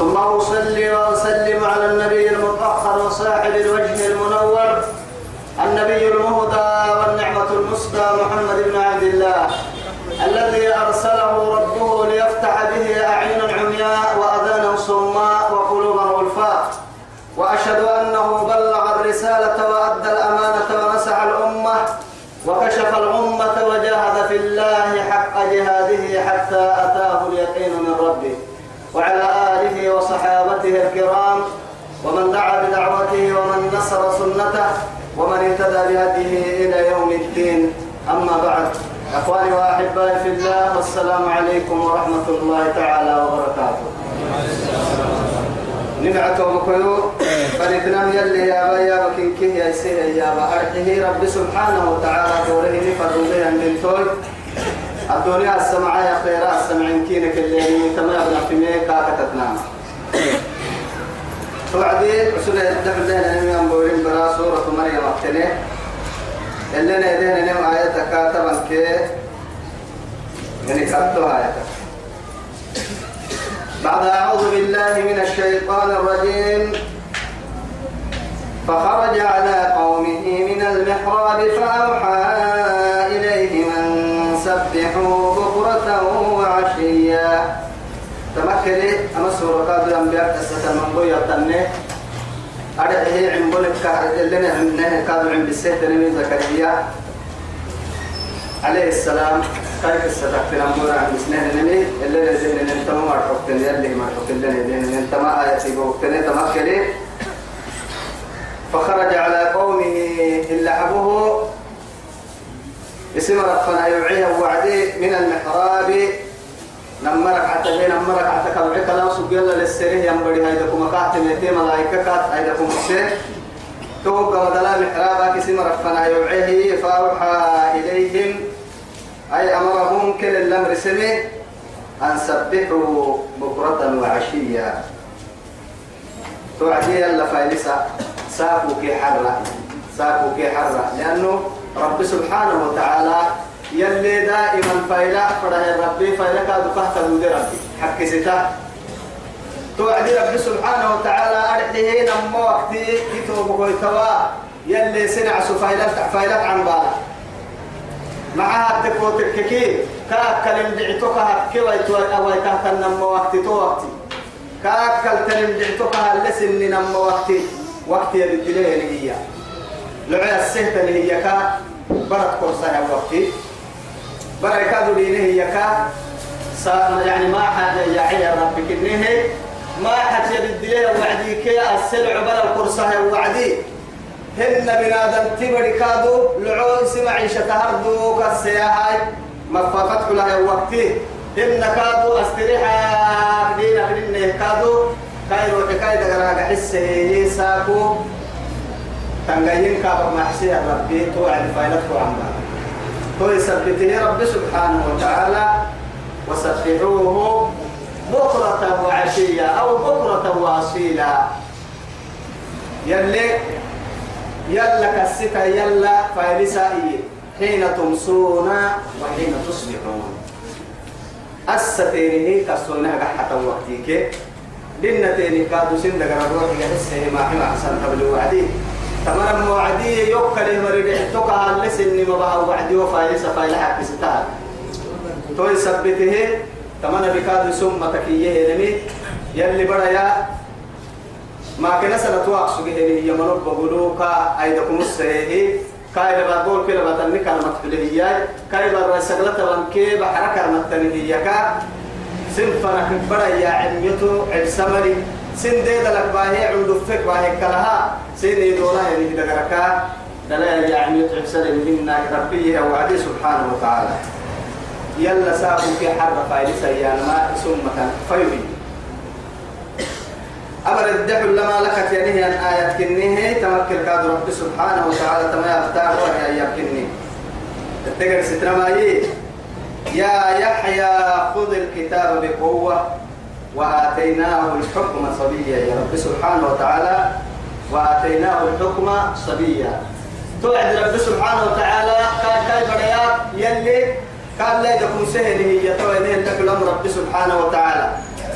ثم أصلي وأسلم على النبي المطهر وصاحب الوجه المنور النبي المهدى والنعمة المسدى محمد بن عبد الله الذي أرسله ربه ليفتح به أعين عمياء وأذانا صماء وقلوبا غلفاء وأشهد أنه بلغ الرسالة وأدى الأمانة ونسح الأمة وكشف الأمة وجاهد في الله حق جهاده حتى أتاه اليقين من ربه. وعلى آله وصحابته الكرام ومن دعا بدعوته ومن نصر سنته ومن اهتدى بهديه إلى يوم الدين. أما بعد أخواني وأحبائي في الله والسلام عليكم ورحمة الله تعالى وبركاته. نمعت ومكيو فنتنام يلي يا با يا بكين كيه يا سيه يا با. رب سبحانه وتعالى دوره به عند توي. الدنيا السمعة يا خيرا السمعين كينك اللي تما يبنى في ميكا كتتنام توعدي رسول الله لنا نمي أنبورين برا سورة مريم أختني اللي نيدين نم آية كاتبا كي يعني كاتو آية بعد أعوذ بالله من الشيطان الرجيم. فخرج على قومه من المحراب فأوحى تمكني أما سورة قادر الأنبياء قصة من بويا تنه أرده عن بولك كهر لنا عمناه كادر عن بسيط نمي زكريا. عليه السلام. كيف استدقتنا مورا عن بسنه نمي اللي لزين أنت ما مرحبتن يلي مرحبتن لنا دين أنت ما آياتي بوقتني تمكني فخرج على قومه إلا حبوه اسم ربنا يوعيه وعدي من المحراب. نمرك حتى بين نمرك حتى كبعك لا سجل للسريه ينبري. هيدكم كات ميتي ملائكة كات هيدكم السر توقع مدلا محرابك اسم ربنا يوعيه فأوحى إليهم. أي أمرهم كل الأمر سمي. أن سبحوا بكرة وعشيا توعدي يلا فايلسا. ساكو كي حرة. ساكو كي حرة. لأنه رب سبحانه وتعالى يلي دائما فايلا فره ربي فايلا كادو كهتا دودي ربي. حكي ستا. توعدي رب سبحانه وتعالى أرحيه نمو وقتي كتو بقوي توا. يلي سنع سفايلا فايلا عن بالا. معها تكو تككي كاكل دعتو كهكي ويتو ويتهتا نمو وقتي تو وقتي. كاكل تلم دعتو كهلسن نمو وقتي. وقتي يبدليه لقيا لعيا السهتة اللي هي كا برد كورسا يا وقتي. كادو دينه هي كا. يعني ما حد يعي ربك. إنه ما حد يبدليه وعدي كي السلع كورسا يا وعدي. هن من آدم تبري كادو لعو اسم عيشة هردو كالسياحي مفاقت لها وقتي. هن كادو استريحة دينا كدين كادو. كايرو كاي دغرا حسه ساكو. تنغين كاب محسي ربي. تو عند فايلت وعمدا تو يثبته رب سبحانه وتعالى وسبحوه بكرة وعشية أو بكرة وأصيلا. يلي يلا كسكا يلا فايلسا حين تمسون وحين تصبحون. الستينه كسونا حتى وقتك دينا تاني كادو سن دغرا روح يحس ما احسن قبل وعدي. تمام وعدي يوكل مريد توكا لسن ما بها وعدي وفايس فايل حق ستار. تو يثبته تمام بكادو ثم تكيه نمي يلي بريا ما كنا سنة واقص به هي منوب بقولوكا أيدكم السهيه كاي بقول كده بتني كلمة فلهية كاي بقول سجلة بانكي بحركة متنهية كا سنفنا كبرا يا علميتو عبسمري سن دي دلك باهي عمدو فك باهي كلها سن يدولا يعني دقركا دلا يا علميتو عبسمري منا ربي وعدي سبحانه وتعالى يلا سابوا في حرب فايلسا يا ما ثم فيبي أمر الدحل لما لك هي الآية كنيه تمكن كاد رب سبحانه وتعالى تما يختار وهي يكني التقر سترما يا يحيى خذ الكتاب بقوة. وآتيناه الحكم صبيا. يا رب سبحانه وتعالى وآتيناه الحكم صبيا. توعد رب سبحانه وتعالى. كان كاي بديات يلي كان لا يكون سهل هي توعد لك رب سبحانه وتعالى.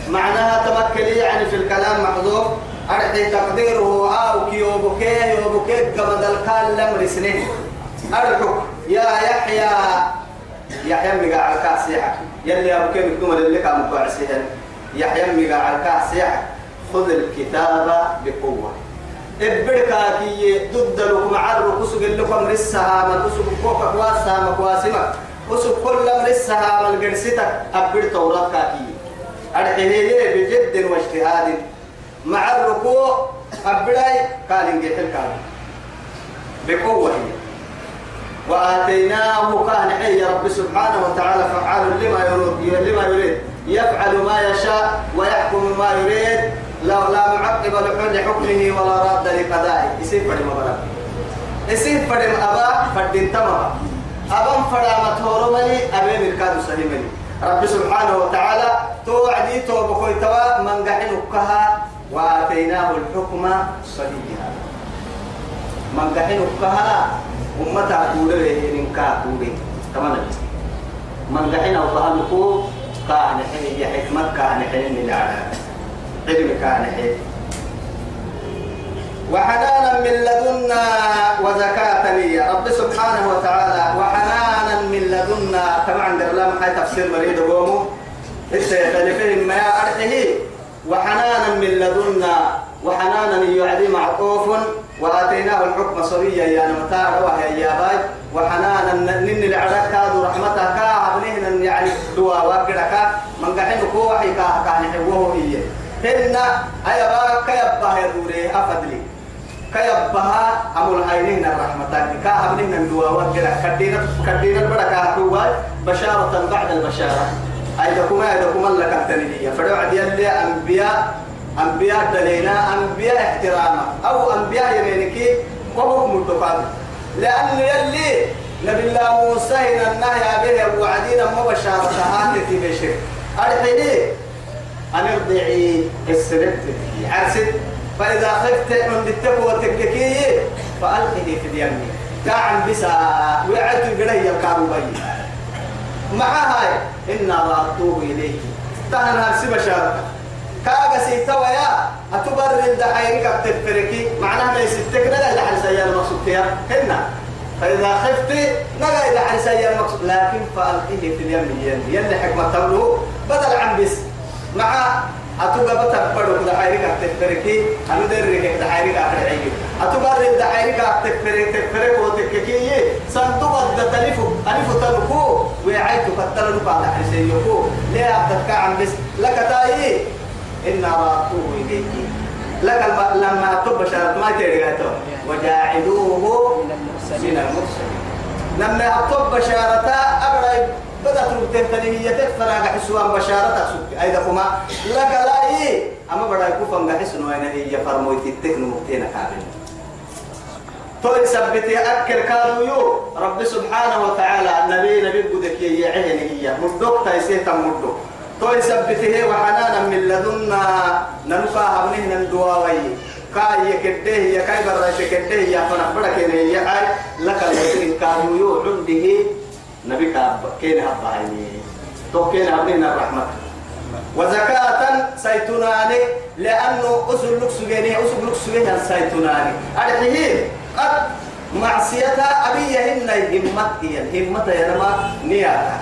معناها تمكلي يعني في الكلام محذوف. أرحي تقديره. أو كيوبكيه يوبكيه قبل الكال لم رسنه. أرحك. يا يحيى. يحيى مقاع الكاسيحة يلي أبو كيف يكتم اللي كان مقاعسيها يحيى مقاع الكاسيحة خذ الكتاب بقوة. ابركا كي ضد لكم عرو كسو لكم رسها ما كسو كوكا كواسها ما كواسمك كسو كل رسها ما القرستك أبر توراة كاكي أرحيه بجد واجتهاد. مع الركوع أبراي قال إنجي حلقا بقوة وآتيناه كان حي رب سبحانه وتعالى فعال لما يريد لما يريد. يفعل ما يشاء ويحكم ما يريد. لا لا معقب لحكمه ولا راد لقضائه. يصير فرد مبارك يصير فرد أبا فرد تمام. أبا فرد متورو ملي أبي مركاد سليمني رب سبحانه وتعالى توعدي توبكوي توا من قحنكها وآتيناه الحكم صبيا من قحنكها أمتا تولي إنكا تولي. تمام. من قحن الله لكو كان حين حكمة كان حين العالم علم كان حين. وحنانا من لدنا وزكاة لي رب سبحانه وتعالى وحنانا من لدنا. طبعا قبل ما تفسير مريض قومه. لسه يختلفين ما أرحه وحنانا من لدنا. وحنانا يعدي معطوف. وآتيناه الحكم صبيا يا نمتاع وهي يا باي. وحنانا نن العراك كادوا رحمتك. عبنهن يعني دوا وقرك من قحن كوحي كاه كان حوه هي هن أيبا كيبا يدوري أفضلي. كيبها أمول عينين الرحمة كاهبنين الدوا وقرك كدينا كدينا البركة هو بشارة بعد البشارة. أيدكما أيدكما لك التنية فدعوا يلي أنبياء أنبياء دلينا أنبياء احتراما. أو أنبياء يمينك وحكم الدفاع لأن يلي نبي الله موسى إن النهي به وعدينا مبشرة هاتي بشر. أرحيني. أن ارضعي السرت عرست فإذا خفت من التقوى تككي فألقه في اليم. كعن بسا وعد قرية الكعبي مع هاي. إنا رأتوه إليك. تهن هرسي بشارة كاغا سيتوا يا أتبرر الدحيرك أكتفركي معناها ما يستك نغا إلى حل سيار المقصود فيها. هنا. فإذا خفت نغا إلى حل سيار المقصود لكن فألقيه في اليم يلي حكمة تبلو بدل عن بس مع أتوقع بتكبر كده حيرك أتكبركي أنا دري كده حيرك أتكبركي أتوقع رد حيرك أتكبرك تكبرك وتككي صندوق الدتلف ألف تلفو وعيت كتلو بعد يكو ليه أبدك عن بس لك تاي إن راتوه إليك. لك لما تب شرط ما تريده وجاعلوه من المرسلين. لما أطب بشارة أبرأ بدأت تبتني هي تكفر على حسوان بشارة سك. أيضا كما لك لا إيه أما بدأ يكون حسن وين هي فرمويت التكن مبتين كامل. توي سبتي أكل كانوا يو. رب سبحانه وتعالى النبي نبي بدك يعين هي. مدوك تيسيه تمدوك توي سبته وحنانا من لدنا ننفع هبنه ندواوي كاي يكده يا كاي برا يكده يا فنا كده يا أي لك المسلم كانوا يو عنده نبي كاب كين هبايني تو كين هبنه الرحمة. وزكاة سيتناني لأنه أسل لك سجيني أسل لك سجيني سيتناني أرحيه قد معصيتها أبيهن همتي همتي يا نما نياتا.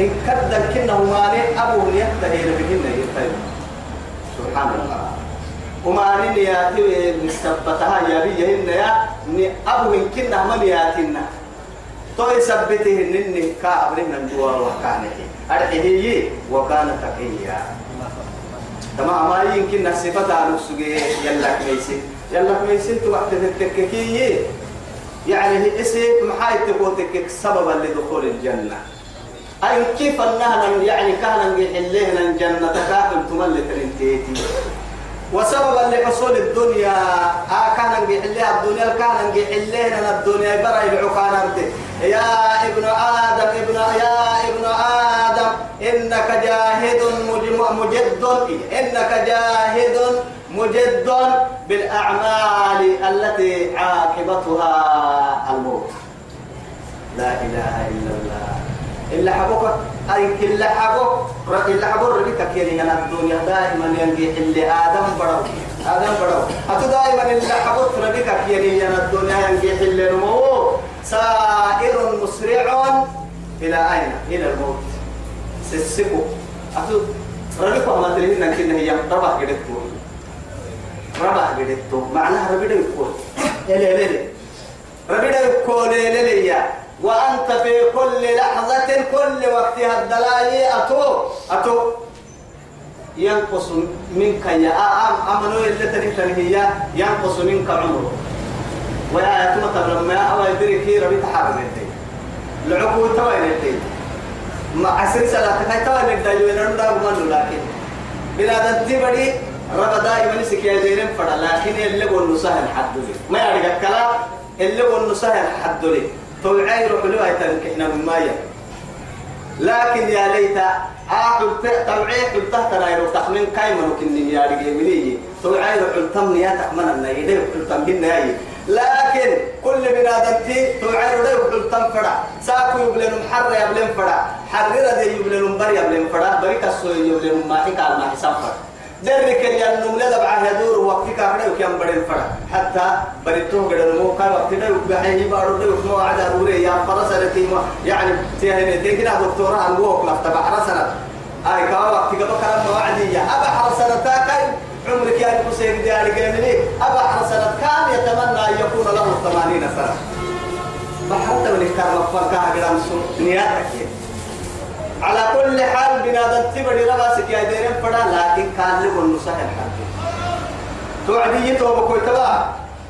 إن كدل كنه ماني أبو يتهي بهن يتهي سبحان الله وما نياتي مستبتها يا بيهن يا أبو إن كنة من ياتنا تو يثبته نني كابرين الدوا وكانه أرحيه وكان تقيا. تمام ما يمكن صفة على السجى يلا كميسي. يلا كميسي تو وقت التككية يعني هي اسم محايد تقوتك سببا لدخول الجنة. أي كيف أنها يعني كان يحلينا الجنة كافل تملك الانتيتي. وسببا لحصول الدنيا آه كان نجحلها الدنيا كان نجحلها الدنيا برا العقان يا ابن آدم ابن يا ابن آدم إنك جاهد مجد إنك جاهد مجد بالأعمال التي عاقبتها الموت. لا إله إلا الله. إلا حبوك أي كل حبوك إلا حبوك ربك كيري أنا الدنيا دائما ينجي اللي آدم برو. آدم برو. أتو دائما إلا حبوك ربك كيري أنا الدنيا ينجي اللي نمو سائر مسرع إلى أين؟ إلى الموت. سسكو أتو ربك ما تريد أن هي ربح قدتكو ربح قدتكو معناها ربك يقول إلي إلي ربك يقول إلي إلي وأنت في كل لحظة كل وقتها الدلائي أتو أتو. ينقص منك يا أمنو اللي تنكتن هي ينقص منك عمره. ويا يتم تبلما أو يدري كي ربي تحرم يدي. العقول توين يدي. ما عسر سلا تكاي توين يدي وينرم دا بمن لكن. بلا دتي بدي رب دائما سكيا ديرم فدا لكن اللي قول نسهل حد ما يعرف الكلام اللي قول نسهل حد لي توعي روح له يتنكحنا من مايا. لكن يا ليت آخر توعي قلت ترى يروح تخمين كايما وكني يا رجال مني. توعي روح تمني يا تخمن النايد قلت تمني لكن كل بنادمتي توعي روح قلت تنفرع ساكو يبلن محر يبلن فرع حرر ذي يبلن بر يبلن فرع بريك السوي يبلن ما حكى ما حساب فرع ذلك اللي أنهم لا دبعه يدور وقت كافر وكيان بدين فرع. حتى بريتوه قد المو كان وقت ده بحيه بارو ده مو عدا روري. يا فرسة ما يعني تيه تيجي دكتورة عن وقت لا تبع رسنة أي كوا وقت قبل كلام موعدية أبا حرسنة تاكل عمرك يا أبو سيد ديالي جميلي أبا حرسنة كان يتمنى أن يكون له 80 سنة. فحتى من كان مفكها قدام نياتك على كل حال بنادم تبدي رباسك يا ديرين فدا لكن كان لكم نصح الحال توعدي توبك ويتبع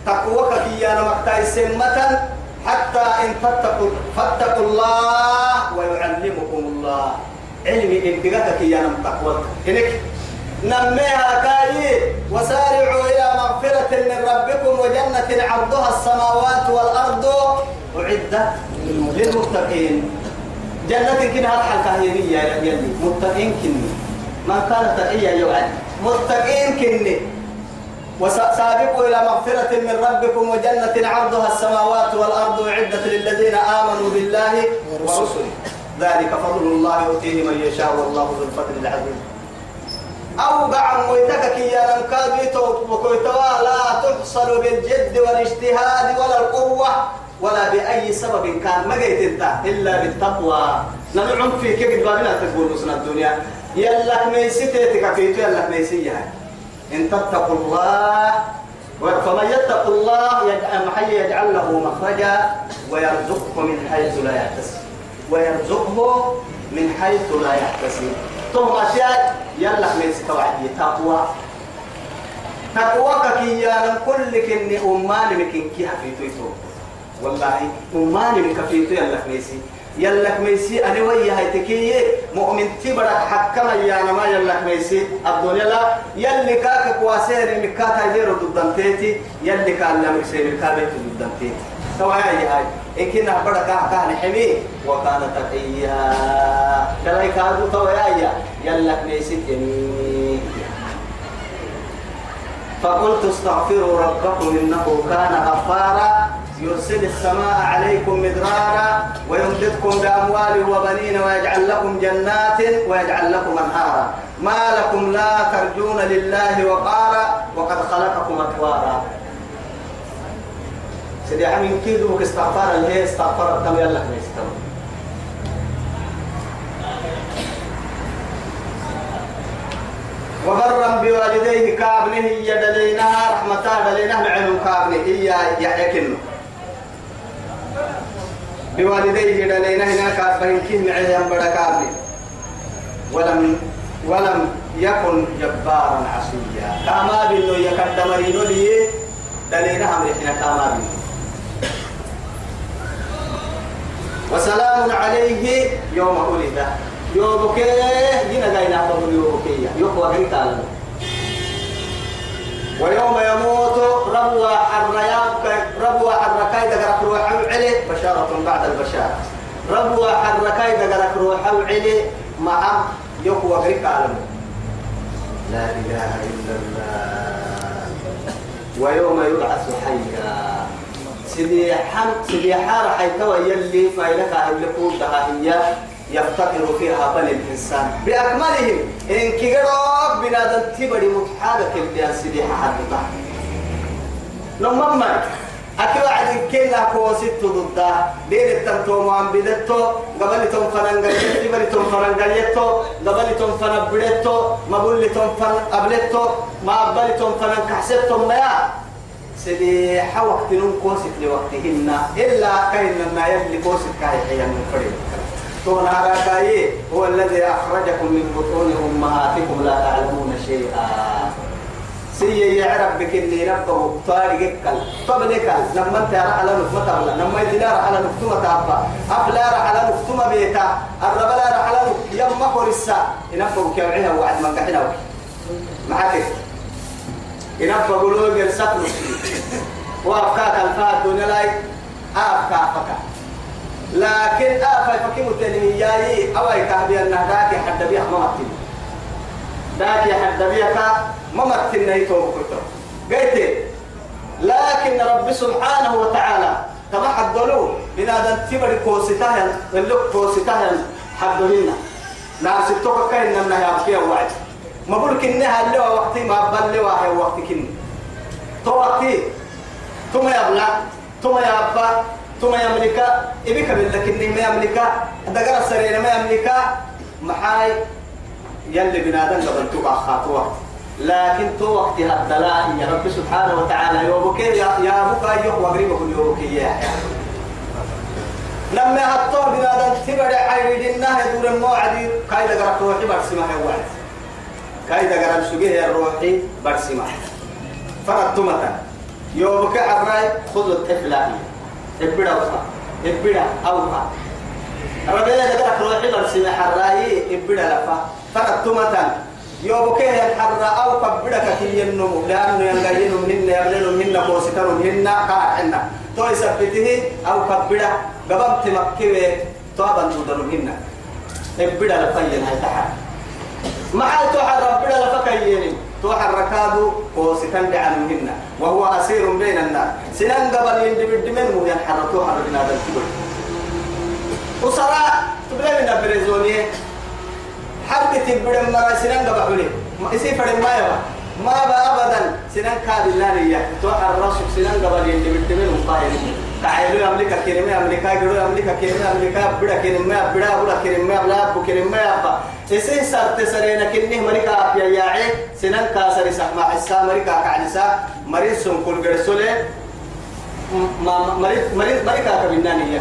تقوك كي أنا مقتاي سمة حتى إن فاتقوا فاتقوا الله ويعلمكم الله. علمي انتقاك كي أنا متقوى. إنك نميها كاي وسارعوا إلى مغفرة من ربكم وجنة عرضها السماوات والأرض. أعدت للمتقين. جنة كنا هرحل كهينية يا يلي متقين كني. من كان تقيا يوعد. متقين كني. وسابقوا إلى مغفرة من ربكم وجنة عرضها السماوات والأرض أعدت للذين آمنوا بالله ورسله. ذلك فضل الله يؤتيه من يشاء والله ذو الفضل العظيم. أو بعم ويتكك يا لنكابيتو وكويتوا لا تحصل بالجد والاجتهاد ولا القوة. ولا بأي سبب كان ما جيت انت إلا بالتقوى. نلعن في كيف بابنا تقول نصنا الدنيا؟ يلا ميسيتي تكفيتو يلا ميسية إن تتقوا الله فمن يتق الله يجعل محي يجعل له مخرجا ويرزقه من حيث لا يحتسب. ويرزقه من حيث لا يحتسب. ثم أشياء؟ يلا ميسي توعدي تقوى. تقوى كي كل كن أمان مكن كي حفيتو والله. أماني من كفيتو يلا ميسي يلا ميسي أنا ويا هاي تكي مؤمن تبرك حكما يا أنا ما يلا ميسي الدنيا لا. يلي كاك كواسير مكاتا يديرو ضدنتيتي يلي كان لا مكسي مكابيت ضدنتيتي سواء هاي هاي. إن كنا برك كان حمي وكان تقيا. كلا كادو توايا يلا ميسي تني فقلت استغفروا ربكم إنه كان غفارا. يرسل السماء عليكم مدرارا ويمددكم بأموال وبنين ويجعل لكم جنات ويجعل لكم أنهارا. ما لكم لا ترجون لله وقارا وقد خلقكم أطوارا. سيدي حمي كيدو استغفار اللي استغفار التم يلا. نستوى وبرا بوالديه كابنه يدلينها رحمتها دلينها معلوم كابنه. هي يحيى بوالديه دلينا هناك فإن معهم بركابي ولم ولم يكن جبارا عصيا. كما بينو يقدم رينو لي. دلينا هم رحنا كما بينو وسلام عليه يوم ولد يوم كيه جينا جاينا بقول يوم كيه يوم وقت ويوم يموت ربوا حريا ربوا حركاي دقرك روح علي بشارة بعد البشارة. ربوا حركاي دقرك روح علي مع يقوى غريك عالم. لا إله إلا الله. ويوم يبعث حيا. سيدي حم سيدي حار حيتوى يلي فايلك أهل لكم هي. يفتقر فيها بل الإنسان. بأكملهم إن كيروك بنادم تبري متحادة اللي سيدي حدثة نمما أكيد واحد كلا كوسيت ضده دير التنتو عم بدتو قبل تون فنانجليتو قبل تون فنانجليتو قبل تون فنبريتو ما بقول تون فن قبلتو ما قبل تون فنان كحسبتو ما سيدي حوقت نون كوسيت لوقتهن إلا كاين ما يلي كوسيت كاي حيان من تون هراكاي هو الذي أخرجكم من بطون أمهاتكم لا تعلمون شيئا. سي يعرف بك اللي ربه طارقك طبلك لما انت على نفمة ولا لما يدينا على نفمة تابا. أفلا على نفمة بيتا الرب لا على يما قرصا ينفق كيوعيها وعد من قحنا معك ينفق قلوب يرسق وأفكاك الفات دون لاي. أفكا فكا لكن أفا فكي متنمياي أوي كهبي النهداك حد بيها ممتن داك حد بيها ما مكتنا يتوب كتر قلت لكن رب سبحانه وتعالى كما حدلوا بنادم تبر كوستهن اللي كوستهن حدلنا ناس التوكا كاين انها يبكي وعد. ما بقول كنها اللي وقتي ما بل واحد وقت كن تو وقتي ثم يبلع ثم يابا ثم يملك إبيك بالله كني ما يملك دقر السرير ما يملك محاي يلي بنادم قبل تبع خاطوة. لكن تو وقت الدلاء يا رب سبحانه وتعالى يوبك يا يا بكا يوم وغريب كل يوبك يا لما هتطور بنادم تبع عيد الناه يدور الموعد كايدا قرأت روحي برسمة هواي كايدا قرأت سجيه الروحي برسمة فرطمة يوبك عراي خذ الطفلة ابدا وفا ابدا اوفا ربنا قرأت روحي برسمة حراي ابدا لفا فرطمة يوبكيه الحر أو كبرك كي ينمو لأنه ينغيين مهن يغلين مهن قوسكر مهن قاعنا تو يثبته أو كبرك قبم تمكيه طابا تودر مهن ابدا لفين هاي تحت. مع توحد ربنا لفكيين توحد ركادو قوسكر عن مهن وهو أسير بين الناس. سنان قبل يندبد منه ينحر توحد بنا ذا الكبر. وصراء تبلغ من البريزونيه حرب تبدأ مرة سنان قبحولي ما يصير فرد ما يبا. ما أبدا. سنان كاد الله ليا. تو الرسول سنان قبل يندي بالتمن مقايل تعالوا أمريكا كلمة أمريكا جرو أمريكا كلمة أمريكا بدا كلمة بدا بدا كلمة بلا بو كلمة أبا يصير سرت سرينا كنه مريكا أبيا ياعي سنان كاسر سحما حسا مريكا كعلسا مريض سن كل جرسولة ما مريض مريض مريكا كبنانية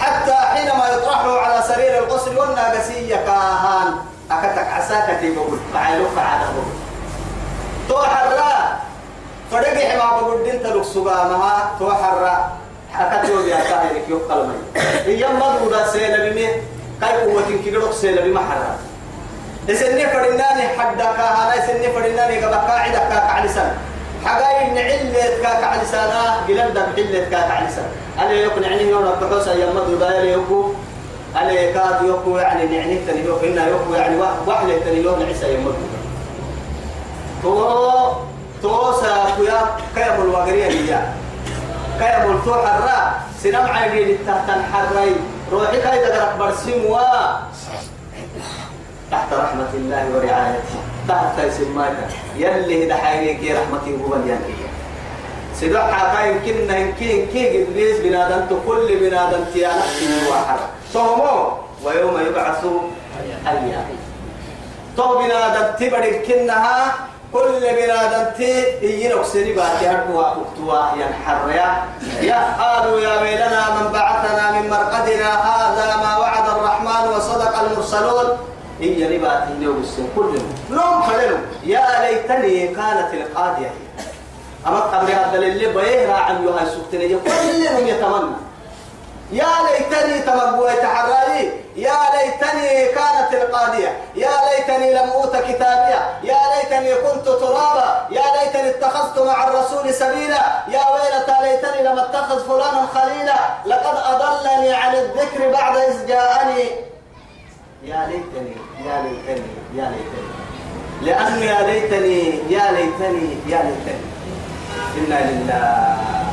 حتى حينما يطرحه على سرير الغسل والناقسية كاهان أكتك عساك تيبقول فعلوا فعلا تو حرا فدقي حما بقول دين تلوك سقامها تو حرا أكتو بيا كاهرك يقل مي هي مدودة سيلة بمي كاي قوة كيلوك سيلة بما حرا إسني فرناني حدا كاهانا إسني فرناني كبا قاعدة كاك على حقاي نعلة كاك على سنة قلن دم علة كاك على سنة أنا يكون عني يوم التحوس أيام مدودة يليكو على كاد يوكو يعني نعني تاني يوكو إنا يوكو يعني واحد تاني يوم نعيسى يمر تو تو ساكويا كيا الوغرية كيا ملتو حرا سنم عيني للتحتن حراي روحي كاي دقرق برسم وا تحت رحمة الله ورعايته. تحت سماك يلي دحايك يا رحمتي هو اليانكيه سيدوح حقا يمكن يمكن كي إبليس بنادم كل بنادم تيانا في واحد. صومو. ويوم يبعثوا حيا تو بنادم تبرد كنها كل بنادم تي يجينك سري باتي هربوا وقتوا ينحر يا يا قالوا يا ويلنا من بعثنا من مرقدنا هذا ما وعد الرحمن وصدق المرسلون. هي ربات اليوم السن كلهم نوم فلنوا يا ليتني كانت القاضية أما قبل هذا اللي بيه عن يوها سكتنا كلهم يتمنى. يا ليتني تمقوي تحراري يا ليتني كانت القاضية. يا ليتني لم أوت كتابية. يا ليتني كنت ترابا. يا ليتني اتخذت مع الرسول سبيلا. يا ويلتى ليتني لم اتخذ فلانا خليلا. لقد أضلني عن الذكر بعد إذ جاءني. يا ليتني يا ليتني يا ليتني. لأنه يا ليتني يا ليتني يا ليتني. إنا لله.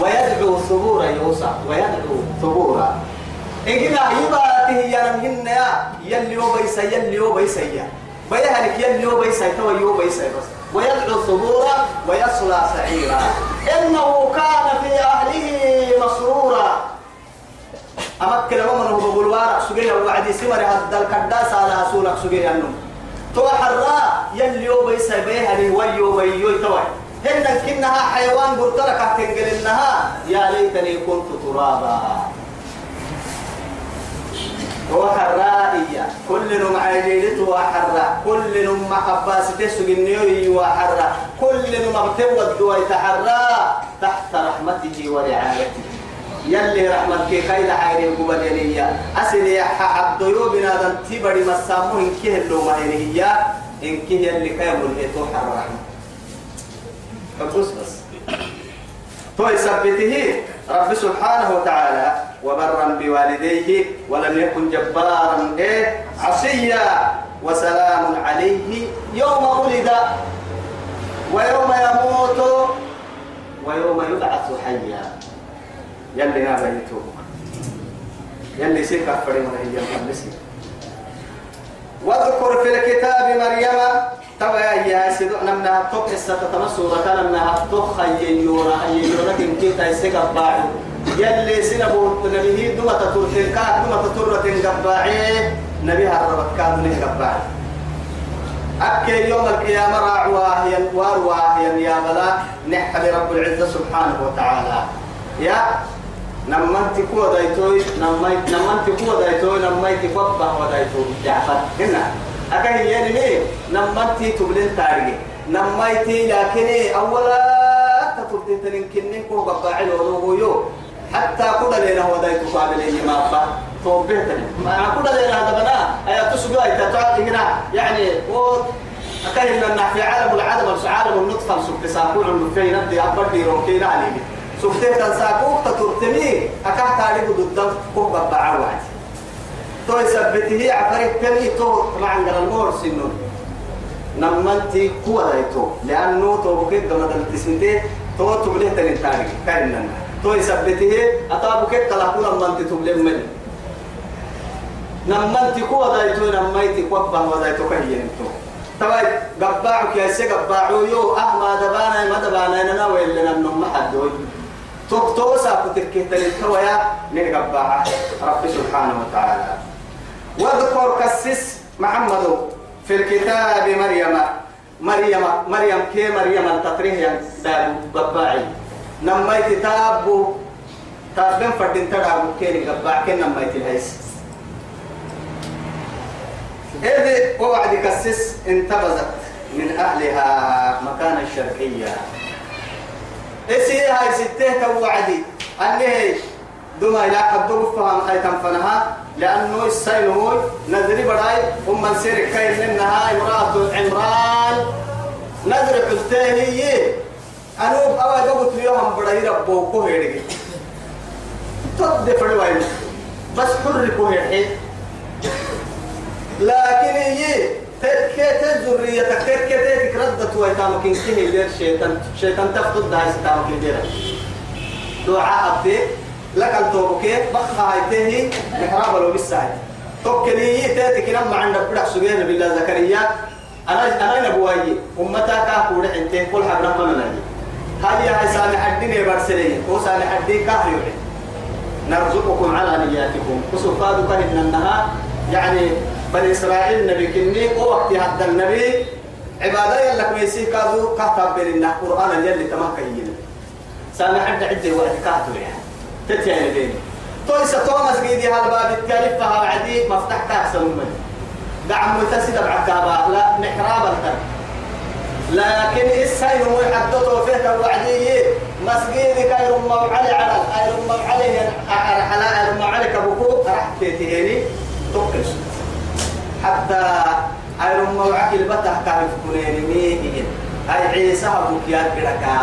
ويدعو ثبورا يوسع ويدعو ثبورا. إننا يباته يا نمهن يا يلي وبيسا يلي وبيسا يا. بيهلك يلي وبيسا تو يوبيسا بس. ويدعو ثبورا ويصلى سعيرا. إنه كان في أهله مسرورا. أمكن ومن هو بقول وارق سجيه وعدي سمر هذا الكداس على سولك سجيه النوم. تو حرا يلي وبيسا بيهلي ويو توي هن كنها حيوان قلت لك تنقل انها يا ليتني كنت ترابا. وحرائية كل نم عيلت وحرا كل نم عباس تسوق النيوي وحرا كل نم اغتوى الدوي تحرا تحت رحمته ورعايته. يلي رحمتك خير حيري قبلينية أسلي حب ضيوبنا دن تبري مسامو إنكيه اللو ما هي إنكيه اللي كامل إتو حر فبس بس تو يثبته رب سبحانه وتعالى وبرا بوالديه ولم يكن جبارا إيه؟ عصيا وسلام عليه يوم ولد ويوم يموت ويوم يبعث حيا. يلي هذا يتوب يلي سيكا فريم هي واذكر في الكتاب مريم توا يا سيدو نمنا توك حصة تمسو كان نمنا توك خييورا خييورا كن كيتا يسيكا باعو يلي سنبو نبيه دوما تطرتين كاك دوما تطرتين قباعي نبيها ربط كان من قباعي أكي يوم القيامة راعوا هي واروا هي يا بلا نحب رب العزة سبحانه وتعالى. يا نمنت كو دايتوي نميت نمنت كو دايتوي نميت بابا ودايتوي جعفر هنا. أكاي يعني نمنت تبلين تاريخ نميت لكن أولا تطلتين تنين كنين كو قباعي لولو يو حتى كل لنا ودايتو قابلين ما با توبيتني ما كل لنا هذا بنا أي تسجوا أي تتعال هنا. يعني و أكاي لنا في عالم العدم عالم النطفة سبتساقون النفين. نبدي أبدي روكينا عليه سبتين تنساقوك تترتمي أكاه تاريخ ضد كوك ببعا واحد تو يثبته عفريت كمي تو طبعا قال المور سنون نمنتي قوة دايتو لأنه تو بكيت دم دل تسنتي تو تبليه تنين تاريخ. كارنا تو يثبته أتا بكيت تلاقون نمنتي تبليه من نمنتي قوة دايتو نميتي قوة ودايتو كهيين تو. تواي قباعك يا سي قباعو يو. أحمد دبانا ما دبانا أنا وين لنا؟ النم حدوي توكتوسا كتكيه تلتويا نقبع رب سبحانه وتعالى. واذكر كسس محمد في الكتاب مريم. مريم مريم كي مريم التطريه دابو قباعي نميت تابو تابن فردين تدابو كي قباع كي نميت الهيس إذ وعد كسس انتبذت من أهلها مكان الشرقية إسي هاي ستة توعدي. أني دوما إلى حدو فهم هاي تنفنها لأنه السيل هو نذري براي أم نسير كاين منها امرأة عمران. نذري حلتاني أنوب أول قبط اليوم براي ربو كوهيري. تد فرواي بس حر كوهيري. لكن هي تركت ذريتك تركت ردت ويتامك إن كه دير شيطان شيطان تفقد ده ستامك دير دعاء أبدي لك التوبك بخا هايته محراب لو بالسعي توكلي تاتك لما عند بدك سجين بالله زكريا. أنا أنا نبوي أمتا كاكو انت كل رحمة من هاي هاي سامح الدين برسلين هو سامح الدين كاهيو نرزقكم على نياتكم. وسفادك إن النهار. يعني بني إسرائيل نبي كني وقت هذا النبي. عبادة يلك ميسي كادو كهتاب بيننا. قرآن يلي سامع عند عدة وقت كهتو يعني تتيا بيني تويسا توماس قيدي هالباب التالف فها بعدي مفتاح كاكسا من دعم متسد بعكابا لا محراب التر لكن السير مو يحدثه فيه توعدي مسجد كاير ما علي على اير ما علي على اير ما علي كبكو. راح تهيني توكل حتى اير ما عقل بتاه كان كونين مين هاي عيسى أبوك يا بركا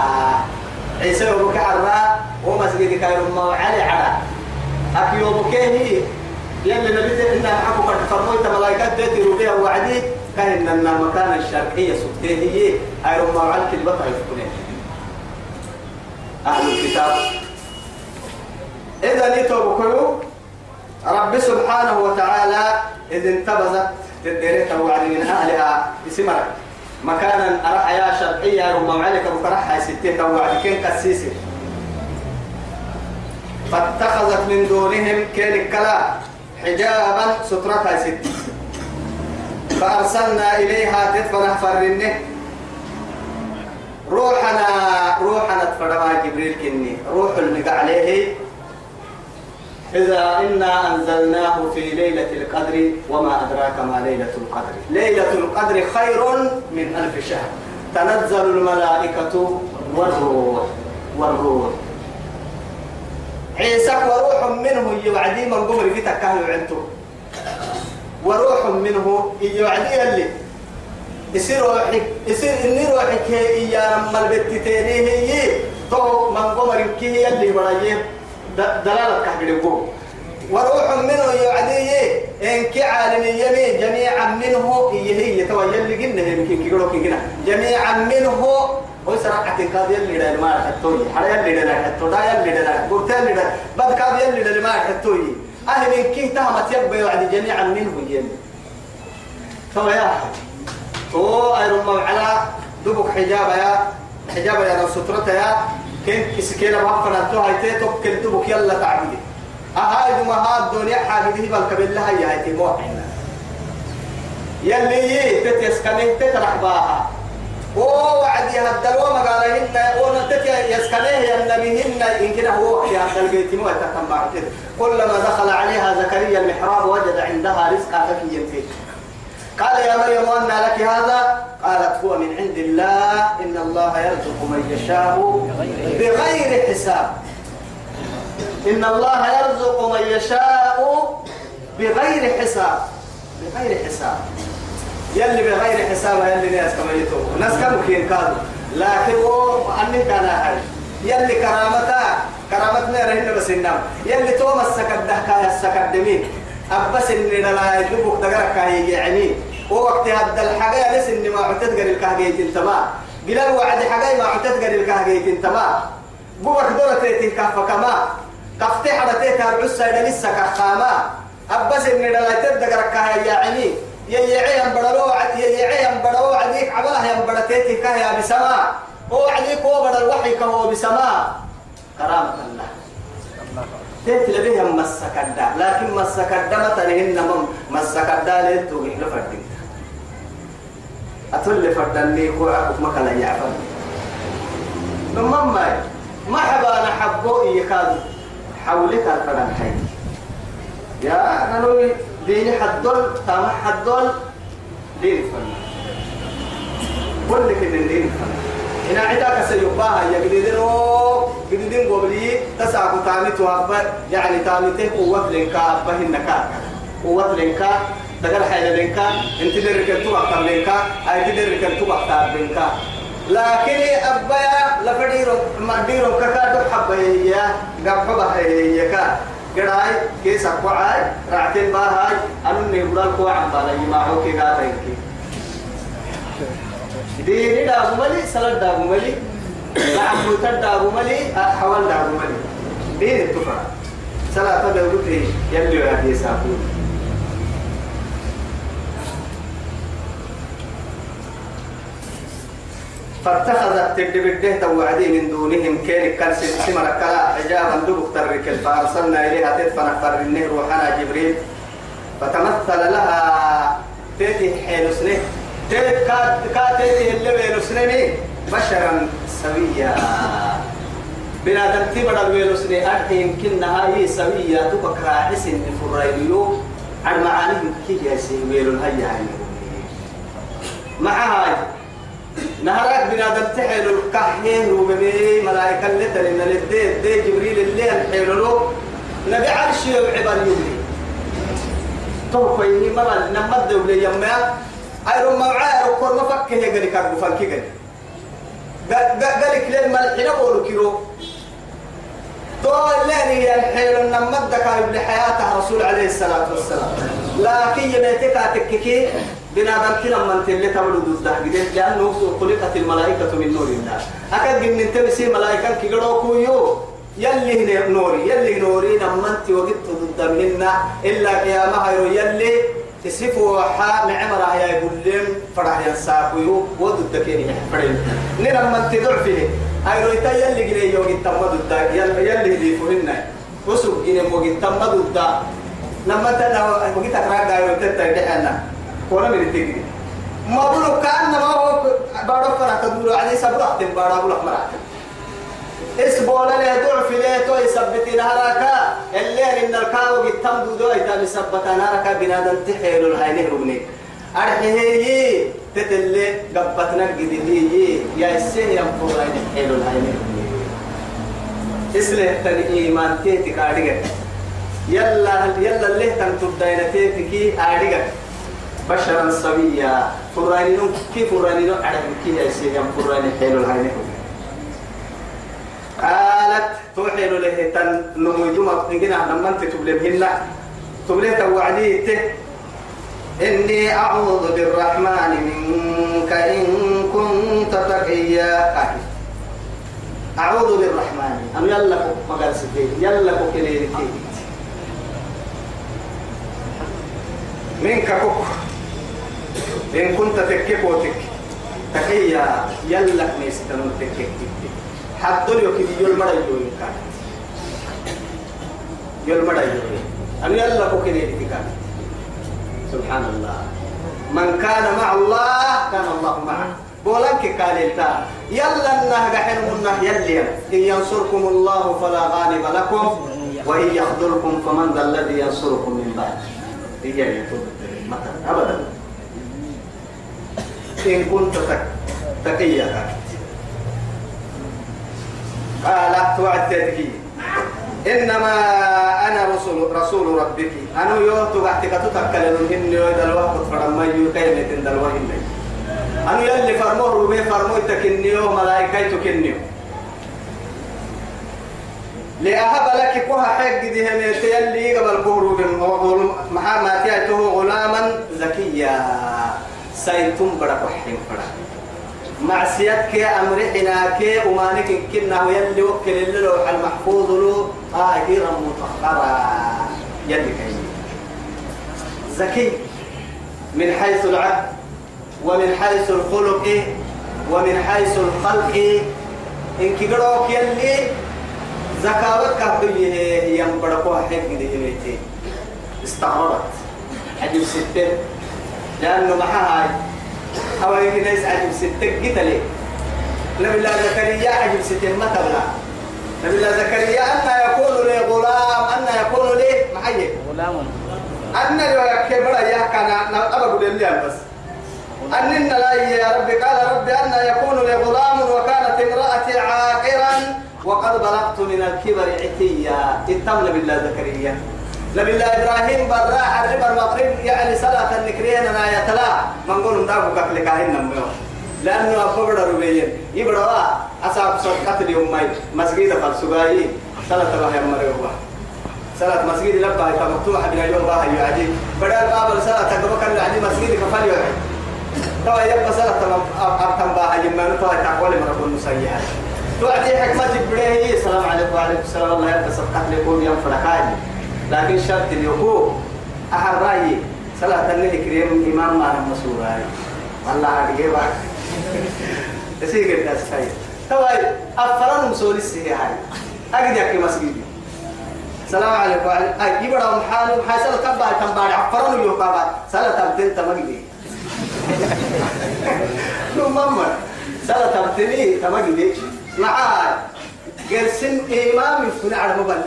عيسى أبوك حرا ومسجد كاير ما علي على. اكيو بكيه يلي نبي إن حكوا قد فرموت ملائكات تأتي ربيع وعدي كان إن المكان الشرقية سبتيه هي أي رمى على كلمة يفكونين أهل الكتاب. إذا نتوب رب سبحانه وتعالى إذ انتبذت تدريت وعد من أهلها اسمرك مكانا أرى حياة شرقية رمى عليك بكرة ستين وعد كين كسيسي فاتخذت من دونهم كين الكلام حجابا سترتها ست. فأرسلنا إليها تدفن فرنه روحنا روحنا تفرما جبريل كني. روح المقع عليه. إذا إنا أنزلناه في ليلة القدر وما أدراك ما ليلة القدر. ليلة القدر خير من ألف شهر. تنزل الملائكة والروح والروح. عيسى وروح منه يوعدي من قمر في تكاه عنده وروح منه يوعدي اللي يصير روحك يصير إني روحك هي يا لما البت تاني هي. تو من قمر كي اللي برايه دلالة كهربو وروح منه يوعدي إنك عالم يمين جميعا منه هي هي تو يلي قلنا يمكن كيقولوا. كنا جميعا منه ويسرع اعتقاد يلي دا ما حتوي. حلا يلي دا حتو دا يلي دا قلت يلي دا بد كاد يلي دا ما حتوي. أهل كي تهمت يبقى وعد جميعا منه يلي. تو يا تو أيرم على دبك حجاب يا حجاب يا سترة يا. كن كسكينة وقفنا تو هاي تتوكل دبك يلا تعبدي أهاي دم هاد الدنيا حاجة بالكبل لها يا هاي تموحنا يلي تتيسكنه تترح باها. ووعد يهدلوا مقالهن ونتك يسكنيه ينميهن إن كده هو في هذا البيت مو يتكم كلما دخل عليها زكريا المحراب وجد عندها رزقا فكي فيه. قال يا مريم أن لك هذا؟ قالت هو من عند الله. إن الله يرزق من يشاء بغير حساب. إن الله يرزق من يشاء بغير حساب. بغير حساب. يلي بغير حساب يلي ناس كما يتو ناس كانوا كين كادوا لكن هو أني كان هاي. يلي كرامتا كرامتنا رهنا بس النام يلي تو مسكت دهكا السكت دمين. أبس إن لا يدبك دقرك يعني. ووقت هذا الحاجة لس إن ما عتت قال الكهجيت انتما قال وعد حاجة ما عتت قال الكهجيت انتما بوك دولة تيتي كف كما كفتي حدتي ترعس إلى لسه كخاما أبس إن لا يتد دقرك هاي يعني ييعي أم بدلو ييعي أم بدلو عديك عباه أم بدتيتي كهيا بسماء هو عديك هو بدل وحي كهو بسماء كرامة الله. تيت لبيه مسكدا لكن مسكدا متنهن مسكدا ليتو إحنا فردين أتول فردني أبوك مكلا يعفر نمم ما ما حبا نحبو إيكاد حولك الفرن حي. يا نلوي ديني حدول تام حدول دين فن كل كده دين فن إن عداك سيباها يا جديدين جديدين قبلي تسعة تامي توابا يعني تامي ته قوة لنكا أبهن نكا قوة لنكا دقل حيل لنكا انت درك أكتر لنكا أي تدرك أكتر لنكا لكن أبايا لفديرو مديرو كاكا دو حبايا قبحبا هي كا قراي كيس أقوعاي رعتين باهاي أنو نبرال كوا بالا يماحو كي قاتين كي ديني دابو ملي سلد دابو ملي لعبو تد دابو ملي حوال دابو ملي دين التفرع سلا تدعو لكي يلي وعدي ساقون فاتخذت تدبده توعدي من دونهم كان سمر كلا حجابا دبك ترك فأرسلنا إليها تدفن فر النهر روحنا جبريل. فتمثل لها تيتي حين سنه تيت كا تيتي اللي بين سنه بشرا سويا. بنادم تبدا ويلو سنه أرحي يمكن هاي سويا. تبك راحس ان فريليو عن معاني كي يسي ويلو هيا مع هاي نهار كحيه وبني ملائكة اللي تلنا للدي دي جبريل اللي الحيلولو نبي عرش يبعبر يبني توقع يني مرة نمد ولي يما أيرو معايا ركور ما فكه يقري كاربو فالكي قري قال لك لين ملحنا بولو كيلو تو اللي هي الحيل نمد كارب لحياته رسول عليه الصلاة والسلام. لكن يميتك تككي بنادم كنا من تلي تولد الدهجدين لأنه خلقت الملائكة من نور الله. أكاد من تمسي ملائكة كي كويو يلي نوري يلي نوري لما انت وقت ضد منا إلا قيامها يلي تسيفوا حا معمر يا يقولين فرح ينساقوا وضد كيني فرين نلما انت ضعفه. هاي رويتا يلي جري يوم التمد الدا يلي يلي اللي فهمنا وسوق جري موج التمد الدا لما تنا وقت أقرأ قايرو تتردحنا كونا من التجري ما بقولوا كأن ما هو بارو فرح تدور عليه سبرة تم بارو بقول مرات اسبولا له ضعف له تو يثبت نهارك اللي ان الكاو قتم دو ايتا مثبت نهارك بنادم تحيل الهينه ربني أرحيه تتلي قبتنا قديه يا السه ينفر عين حيل الهينه اسله تن ايمان تيتك ادغت يلا يلا اللي تن تدينتيتك ادغت بشرا سويا فرانينو كيف فرانينو أعلم كي يسير يوم فراني حلو الهينة قالت توحيل له تن نمويدو ما إنجنا لما أنت تبلمهن تبليه توعديه إني أعوذ بالرحمن منك إن كنت تقيا. أعوذ بالرحمن. أم يلا مقال سفيه يلا كوكلينتي منك كوك. إن كنت تكيك وتك تكيا يلك ميستنون تكيك. حتى لو كده يول مرة يول كان. يول مرة يول أن يلا كوكين يتكان سبحان الله. من كان مع الله كان الله معه. بولنك قال التا يلا النه قحن منه يلي. إن ينصركم الله فلا غالب لكم وإن يخذلكم فمن ذا الذي ينصركم من بعد. هي مثلا أبدا. إن كنت تقيا. قال توعدتك إنما أنا رسول رسول ربك. أنا يوتو قعدتك تتكلم هن يويد الوقت فرما يكيمة دلوهن أنا يلي فرموه ربي فرموه تكنيو ملائكة تكنيو لأهب لك كوها حق دي هميت يلي قبل كورو محمد يأتوه غلاما زكيا. سيتم برا وحين برا معصيتك أمرحنا كي ومانك كنا يلي وكل اللوح المحفوظ له آهرا مطهرا يلي كي. زكي من حيث العقل ومن حيث الخلق ومن حيث الخلق. إن كبروك يلي زكاوتك هي ينبرقوا حق دي استغربت. عجب ستين. لأنه معها هاي هو يمكن ناس عجب ستين قتلي نبي الله زكريا عجب ستين ما تبلا نبي الله زكريا أن يكون لي غلام. أن يكون لي محيي. غلام. أن لو يكبر يا كان أبغى اللي بس. أن لا يا ربي. قال ربي أن يكون لي غلام وكانت امرأتي عاقرا. وقد بلغت من الكبر عتيا. اتم بالله زكريا. نبي الله إبراهيم براح الربا المغرب يعني صلاة النكرين أنا يتلا من قول نداغو قتل كاهن نمو لأنه أبغى ربيين يبروا اصاب صدقه اليوم مسجد فالسغاي صلاة الله يا مريوه صلاة مسجد لبا. هي مفتوحة من اليوم راح يعجي بدل باب الصلاة تقبل كان عندي مسجد كفال يوعي توا يبقى صلاة أبتم باها يما نتوى تقول مرة المسيحة توعدي حكمة جبريه السلام عليكم. وعليكم السلام. الله يبقى صدقات لكم يوم فرقاني لكن شرط اليقو أحر رأيي صلاة النبي كريم إمام ما نم مسؤول والله بقى تسيق الناس هاي توا أفرن مسؤول السهي هاي أجد يحكي مسجدي السلام عليكم. أي يبرا محال حاسل كبا كم بعد عفرن يوكا سلا تبتين تمجدي. لو ماما. سلا تبتني تمجدي. معاي. قرسن إمام يكون على مبلغ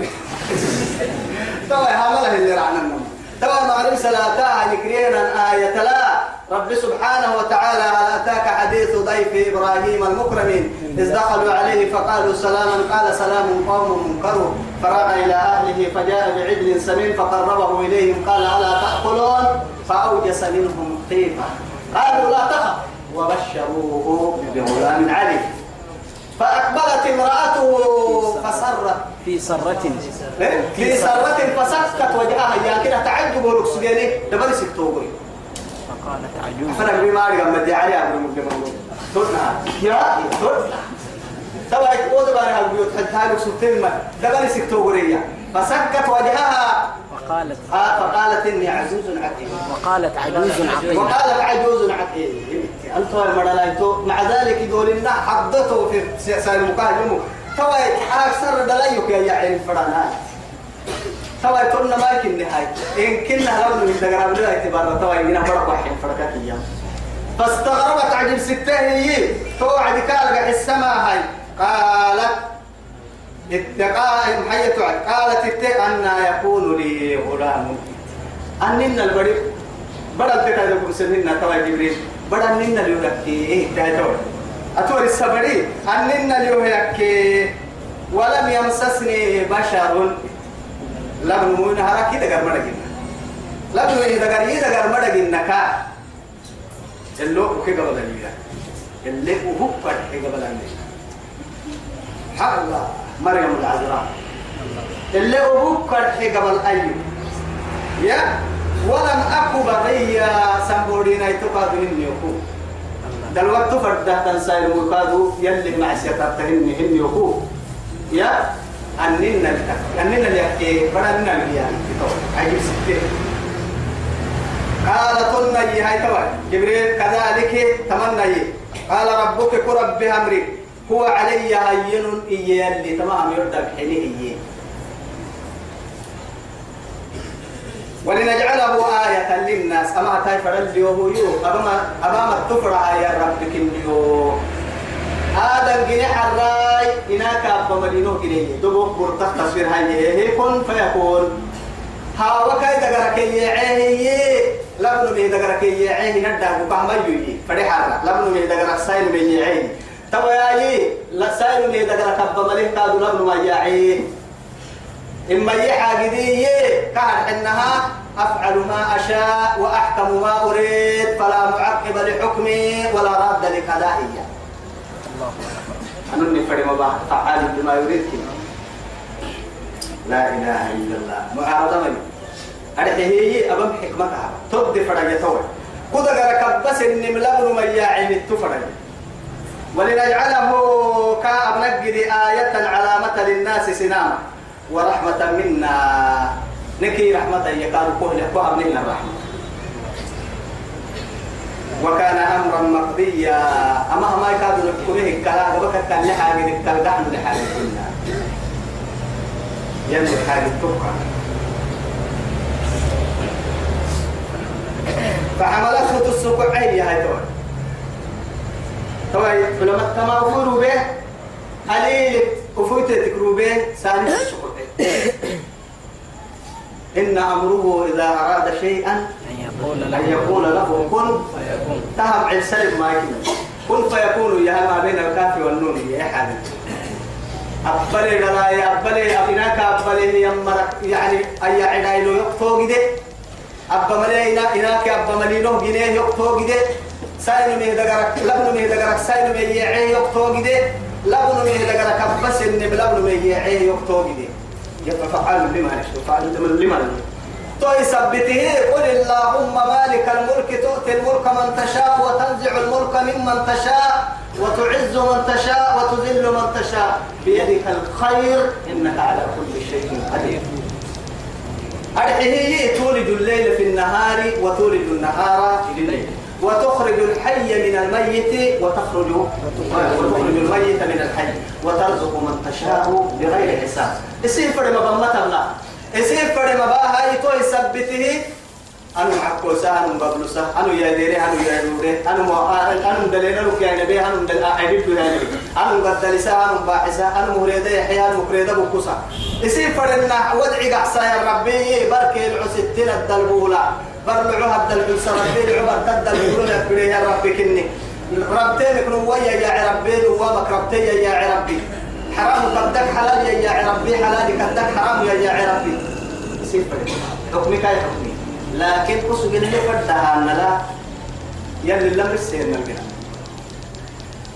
توا هامله اللي رعنا النوم توا مغرب صلاة نكرينا آية لا. رب سبحانه وتعالى هل أتاك حديث ضيف إبراهيم المكرمين؟ إذ دخلوا عليه فقالوا سلاما قال سلام قوم منكرون فراغ إلى أهله فجاء بعجل سمين فقربه إليهم قال ألا تأكلون؟ فأوجس منهم خيفة قالوا لا تخف. وبشروه بغلام عليم. فأقبلت امرأته فسرت في سرة. في سرة. فسكت وجهها يا كده تعجب وركسجيني دبل سكتوبري فقالت عجوز فانا بما ارجع مدي علي ابو مجمع ترنا يا ترنا سواء يقول بقى هل بيوت حتى هلك ستين دبل سكتوبري فسكت وجهها. وقالت آه، فقالت إني عزوز عقيم وقالت عجوز عقيم وقالت عجوز عقيم انت مدلايتو مع ذلك يقول لنا حدته في سياسه المكاهمه توا أكثر دلايك يا عين فرانات. توا يقولنا ما يمكن نهاية. إن كنا لو من دقرب له اعتبار توا يجينا برا واحد فرقات إياه. فاستغربت عجب ستة هي. توعد قال السماء هاي. قالت اتقاء محيط قالت اتقاء أن يكون لي غلام أننا البريء. بدل تكاد سننا توا جبريل. بدل ننا ليوكي إيه تاجور أتوري السبري. أننا ليوكي ولم يمسسني بشر. لم نمون هراكي دقر مدقنا لم نمون دقر يدقر مدقنا كا اللو كي قبل الليلة اللي هو فرح قبل الليلة حق الله. مريم العذراء اللي هو فرح قبل أيوب يا. ولم أكو بغيا سنبورينا يتقاد مني يقول دلوقت فرده تنسى المكادو يلي مع سيطرتهن هن يقول يا أننا لك أننا لك بدلنا لك عجيب ستة. قال قلنا هاي توا. جبريل كذلك تمنى قال ربك كرب بأمري هو علي هين إيه اللي تمام يرد بحني إيه ولنجعله آية للناس. أما تاي فرد يو أمام أمام التفرع يا ربك اليو هذا الجناح الراي. هناك أبا مدينو كنيه دبو برتق تصوير هاي. هي كن فيكون. ها وكاي دغرك يعيه لبنو مي دغرك يعيه ندا بقام يجي فدي حرا لبنو مي دغرك سايل مي يعيه تو ياي لا سايل مي دغرك أبا ملك كادو لبنو ما يعيه إما يحاجدي كان إنها أفعل ما أشاء وأحكم ما أريد فلا معقب لحكمي ولا راد لقضائي أنني فريم الله فعال بما يريد. لا إله إلا الله. معارضة مني أرحي هي أبم حكمتها. تبدي فرجة توي كذا قرك بس إني ملابن ميا عين التفرج. ولنجعله كأبنجد آية علامة للناس سناما. ورحمة منا. نكي رحمة يقال كهل كهل من الرحمة. وكان أمرا مقضيا. أما ما يكاد نحكمه الكلام وبكت كان لحاجه الكلام لحاجه كنا يملك حاجة تبقى. فحملته السكوع عين يا هاي توي. توي فلما تماوروا به قليل كفوت تكروا به السكوع إن أمره إذا أراد شيئا أن يقول له. كن. تهم عن سلم ما كن فيكون يا ما بين الكاف والنون يا حبيبي. أقبل لا يا أقبل أبناك أقبل يمرك يعني أي عدايلو يقطو جده أبا ملينا إناك أبا ملينو جنيه يقطو جده ساينو ميه دقرك لبنو ميه دقرك ساينو ميه يعيه يقطو جده لبنو ميه دقرك أبس إن بلبنو ميه يعيه يقطو جده يفعل لما فعل لما توي سبته قل اللهم مالك الملك تؤتي الملك من تشاء وتنزع الملك ممن تشاء وتعز من تشاء وتذل من تشاء. بيدك الخير إنك على كل شيء قدير. أرحيه تولد الليل في النهار وتولد النهار في الليل. وتخرج الحي من الميت وتخرج وتخرج الميت من الحي وترزق من تشاء بغير حساب. اسم فرد مبمتنا اسم فرد مباها يتوي سبته أنا حكو بقول سا أنا يا ديري أنا يا دوري أنا ما أنا دلنا لك يا نبي أنا دل أعيد له يا نبي. أنا بدل سا أنا باحسا أنا مريدة يحيى أنا مريدة بكوسا يصير فرنا ودعي قحصا يا ربي بركي العسدين الدلبولا برلعوها الدلبولا ربي العبر تدلبولا يا ربي كني. ربتين ويا يا ربي وامك ربتي يا ربي حرام قدك حلال يا ربي حلال قدك حرام يا ربي يصير فرنا حكمي كاي حكمي. لكن أسوق اللي فردها أن لا. يلي لم يسير نلقى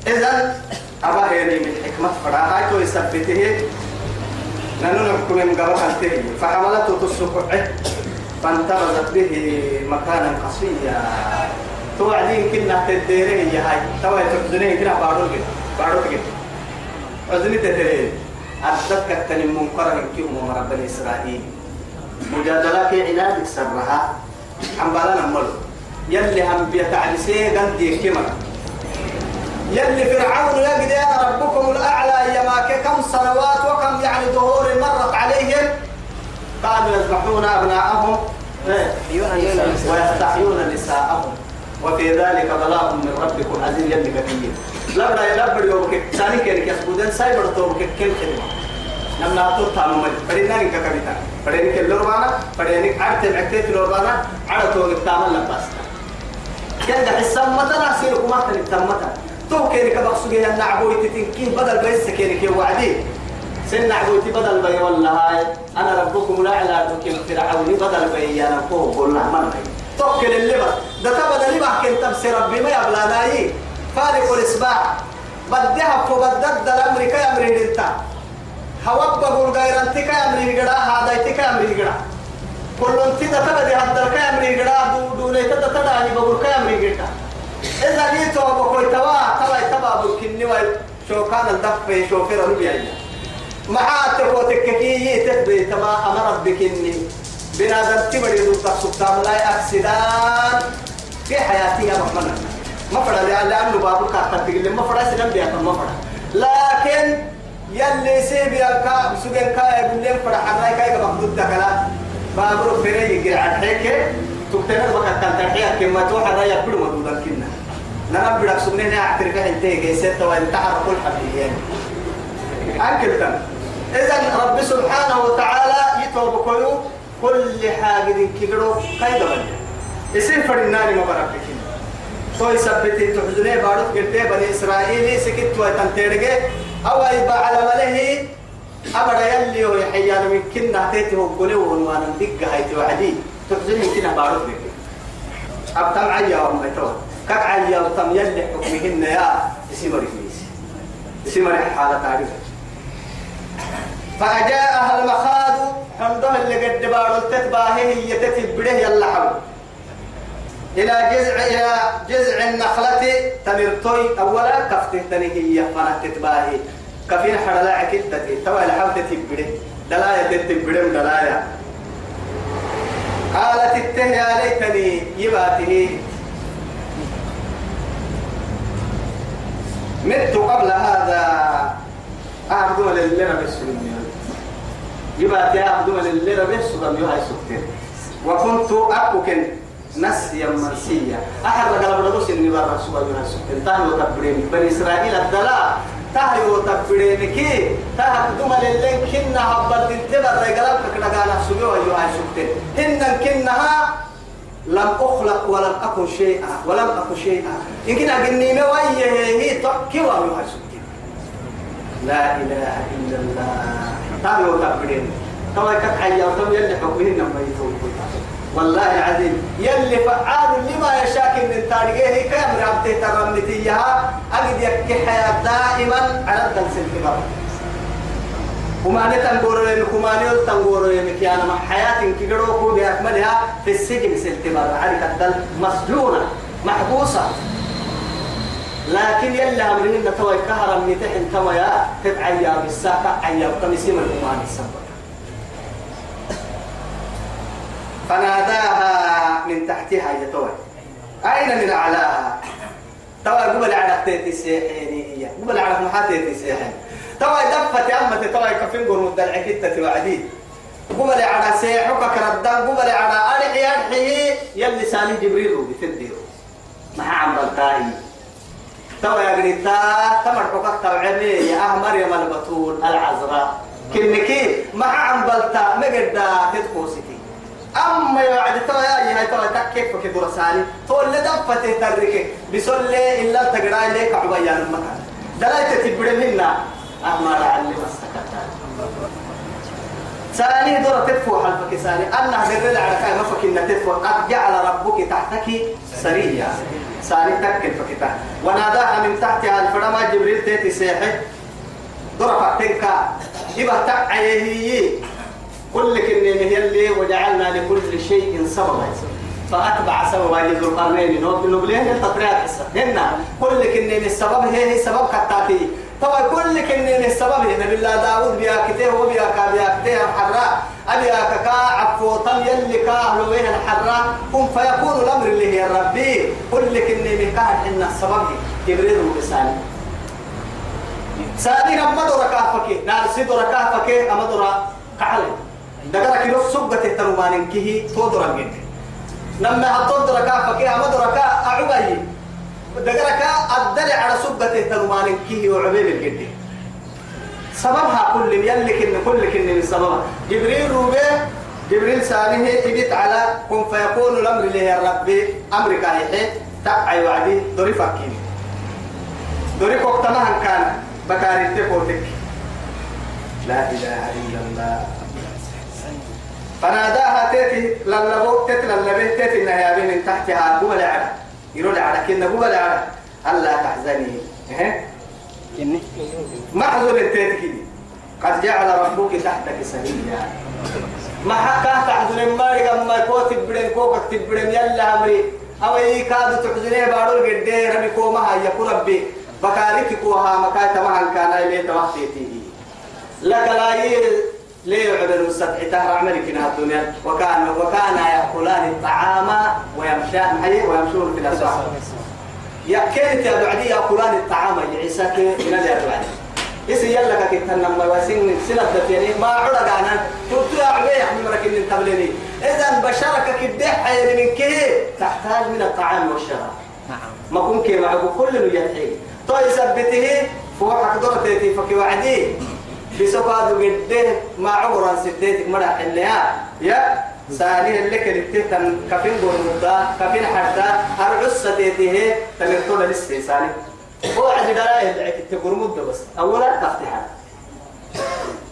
إذن أبا هيري من حكمة فراها تو يثبته نحن نحكم من قبل فحملته تسرق فانتبذت به مكانا قصيا. توعدين كنا تديره هي هاي. توا تحزنين كنا بارو كده بارو كده حزني تديره أردتك التنم منكرا كيهم رب بني إسرائيل. مجادلة في علاج سرها. عم بالنا ملو يلي هم بيتعلسيه قندي كمرة يلي فرعون أنا ربكم الأعلى يما كم سنوات وكم يعني ظهور مرت عليهم. قالوا يذبحون أبناءهم ويستحيون نساءهم. وفي ذلك بلاء من ربكم عزيز يلي كثير لبدا يلبر يومك ثاني كان يسبودن سايبر تومك كل خدمة. نمنا تو تامم بدينا نك كبيتا بدينا كلوربانا بدينا عرت عكتت لوربانا على تو تامل لباس. كان حسام متى نسير كما تنتمتا تو كينك بقصو جي نعبوي تتنكي بدل بيس كينك وعدي؟ سن نعبوي بدل بي والله. هاي أنا ربكم لا على بكم فرعون بدل بي أنا فوق قلنا من توكل اللبس ده تبدا لي بحكي تفسير ربي ما يبلاناي فارق الإسباع. بدها فبدد الامريكا يا أمريكا هواب بقول غير أنت كامري غدا هذا أنت كامري غدا كل أنت تتبدي هذا كامري غدا دو دو نه تتدا ني بقول كامري غدا إذا ني تو بقول توا توا تبا بكني واي شو كان الدف شو في ربي اي ما تقوتك كي تتبي تما أمر بكني بنادم تبدي دو تسبتام لا أكسدان. في حياتي يا محمد. ما فرد لأنه بابك تقول ما فرد سنم بيا ما فرد. لكن يلي سيب يا كا سجن كا يقولين فرح الله كا يبقى مخدود دكلا بابرو فري يجري عن هيك تكتنا بقى كان تحيا كما توح الرأي كل مدودا كنا. نحن بدك سجننا أعترف أنت جيسات وأنت عارف كل حبيبين أكل تم إذا رب سبحانه وتعالى يتوب كله كل حاجة كبروا كيدا بني. اسم فرناني مبارك تو يثبت تحزنه بارك قلت بني إسرائيل سكت وتنترجع أو يبقى على مله أبدا يلي ويحيانا من كنا تيتي وقولي ونوانا دقة هاي توعدي تحزني كنا بارك بك. أبتم عيا وما يتوى كك عيا وتم يلي حكمهن يا. اسم رفيس اسم حالة تعريف فأجاءها المخاض حمده اللي قد بارو تتباهي هي تتبره يلا حول إلى جذع إلى جذع النخلة تمرتوي أولا كفتتني هي فنا تتباهي كفين حرلا عكتتي توا الحال تتبره دلايا تتبره دلايا. قالت التهي يا ليتني يباته. مت قبل هذا. أعبد للرب السلمي يباتي أعبد للرب السلمي هاي سكتين وكنت أكوكن نسيا منسيا أحد قال بدوس إني برا سبحانه وتعالى تهيو تبرين بني إسرائيل الدلاء تهيو تبرين كي. تهدم للين كنا هبل تنتبه رجالك كنا سبيو أيها هاي سكتين هن كنها لم أخلق ولم أكن شيئا. ولم أكن شيئا. يمكن أجني ما ويه هي سكتين لا إله إلا الله. تهيو تبرين طبعا كحيا وتم يلي حكمهن ما يتوقف والله العظيم يلي فعال لما يشاك من التاريخ كم رابطة ترمتيها أجد يكي حياة دائما على الدنس الكبار. وما نتنقور لك وما نتنقور لك يعني ما حياة كبيرة بأكملها في السجن سلتبار عليك الدل مسجونة محبوسة. لكن يلي أمرهن توي كهرا متحن تويا تبعيا بالساقة عيا وكمسيم الأمان السبب فناداها من تحتها يا توي. أين من أعلاها؟ توي قبل على تيتي هي. قبل على محاتيتي سيحين توي دفت يا أمتي توي كفين قرمو الدلع كتة وعدي. قبل على سيحك كردان قبل على أرحي أرحي يلي سالي جبريل بتديرو ما عم بلتاي توي يا قريتا تمر حقك توعمي يا أه مريم البتول العذراء. كنكي مع عمبلتا مقدا تدقوسكي أما يوعد توا يا هاي توا تكيف في درساني تقول لي دفته تركه بيسول لي إلا تقرأ لك عبيان المكان. دلائت تبدأ منا. أما لعلي مسكت ثاني دورة تدفو حلفك ثاني أنها درل على كاي مفك إن تدفو قد جعل ربك تحتك سريا ثاني تكل فكتا. وناداها من تحتها الفرما جبريل تيتي سيحي. دورة فتنكا إبا تقعيه كل كنين هي اللي وجعلنا لكل شيء سببا. فأتبع سببا لذو القرنين نبلين التطريات حسا هنا. كل كنين السبب. هي هي سبب كتاتي. طبعا كل كنين السبب هنا بالله داود بياكته وبياكا بياكته الحراء. أبياك كا عفو طم يلي كا أهلو بيه الحراء. كن فيكون الأمر اللي هي ربي كل كنين كا إن السبب كبرير وبساني سادي نما دورا كافكي نار سي دورا كافكي أما دورا كحلي دقرا كيلو سبة ترومان كيه تودرا جد نما هتون دورا كافكي أما دورا كا أدلع سبة ترومان كيه وعبيب الجد. سببها كل يلي كن كل كن من سببها. جبريل روبه جبريل ساليه إبت على كن فيكون الأمر له ربي أمرك هي تقعي وعدي دوري فكيني دوري كوكتما كان بكاري تكوتك. لا إله إلا الله. فناداها تيتي للبو تيتي للبي تيتي إنها بين من تحتها هو لعبة يقول على كنا هو لعبة ألا تحزني. إيه؟ كني محزن تيتي قد جعل ربك تحتك سريا ما حكا تحزن ما رقم ما كو تبرن كو تبرن يلا أمري. أو أي كاد تحزنه بارو الجدير ربي كو ما هي ربي. بكارك كوها مكاي تمام كان إليه توحيته لك لا يل يعبر السبع تهر عملك الدنيا. وكان وكان يأكلان الطعام ويمشان ويمشون في الأسواق. يا كنت يا بعدي يأكلان الطعام عيسى من الأدوان إسي يلا كنت لما واسين سنة دفيني ما عرق أنا. قلت يا عبي يحمي مركين التبليني إذا بشرك كدح من كيه تحتاج من الطعام والشراب. نعم. ما كن كي معه كل يدحي تو يثبته فوق دورتي فكي وعدي. بسقاد قده ما عمرا سديتك مرا حلها يا سالي اللي كنت كفين برمدا كفين حدا هرعس تيته تمرتونا لسه سالي هو عدي دلائل دعك تقرمد بس اولا تفتحها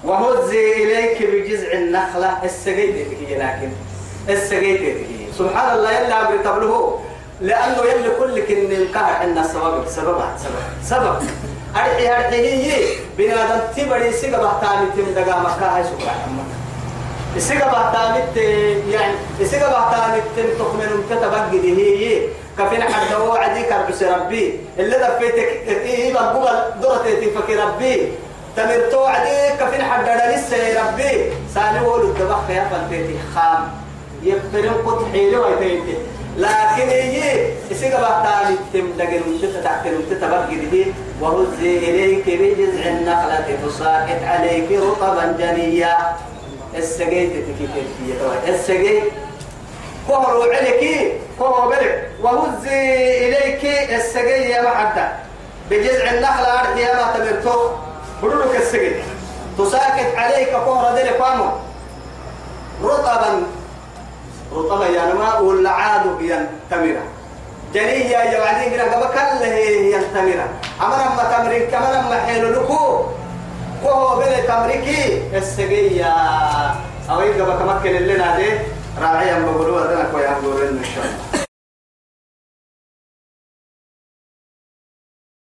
وهزي إليك بجذع النخلة السقيت لكن السقيت سبحان الله يلا أمر تبله لأنه يلي كل كن القهر ان السبب سبب سبب سبب. أرحي أرحي هي بنادم تبري سيجا بحتامي تم هاي سبحان الله. سيجا بحتامي يعني سيجا بحتامي تم تخمن تتبقى دي هي كفين حد هو عدي كربس ربي. اللي دفيتك إيه بقول دورتي فكر ربي. تمرتو عدي كفين حد لسه ربي. سالي ولد دبخ يا فلتيتي خام. يقترن قط حيلي ويتيتي. لكن هي إسيقى بحتاني تم لقن مشتة تحت المتة بقى وهزي إليك بجذع النخلة تساقط عليك رطبا جنيا. السقيت تكيكي السقيت كهرو عليك كهرو بلك وهزي إليك السقي يا محدة بجذع النخلة أرض يا ما تمرتو بدلك السقي تساقط عليك كهرو ذلك فامو رطبا. رطبا يا نما والعاد بين تمرة جنية يا بعدين قبل كله هي تمرة أما تمرين كمان لما حلو لكو. وهو بين تمريكي السقية أو يبقى كمكن اللي نادي راعي أم بقولوا هذا كوي أم إن شاء الله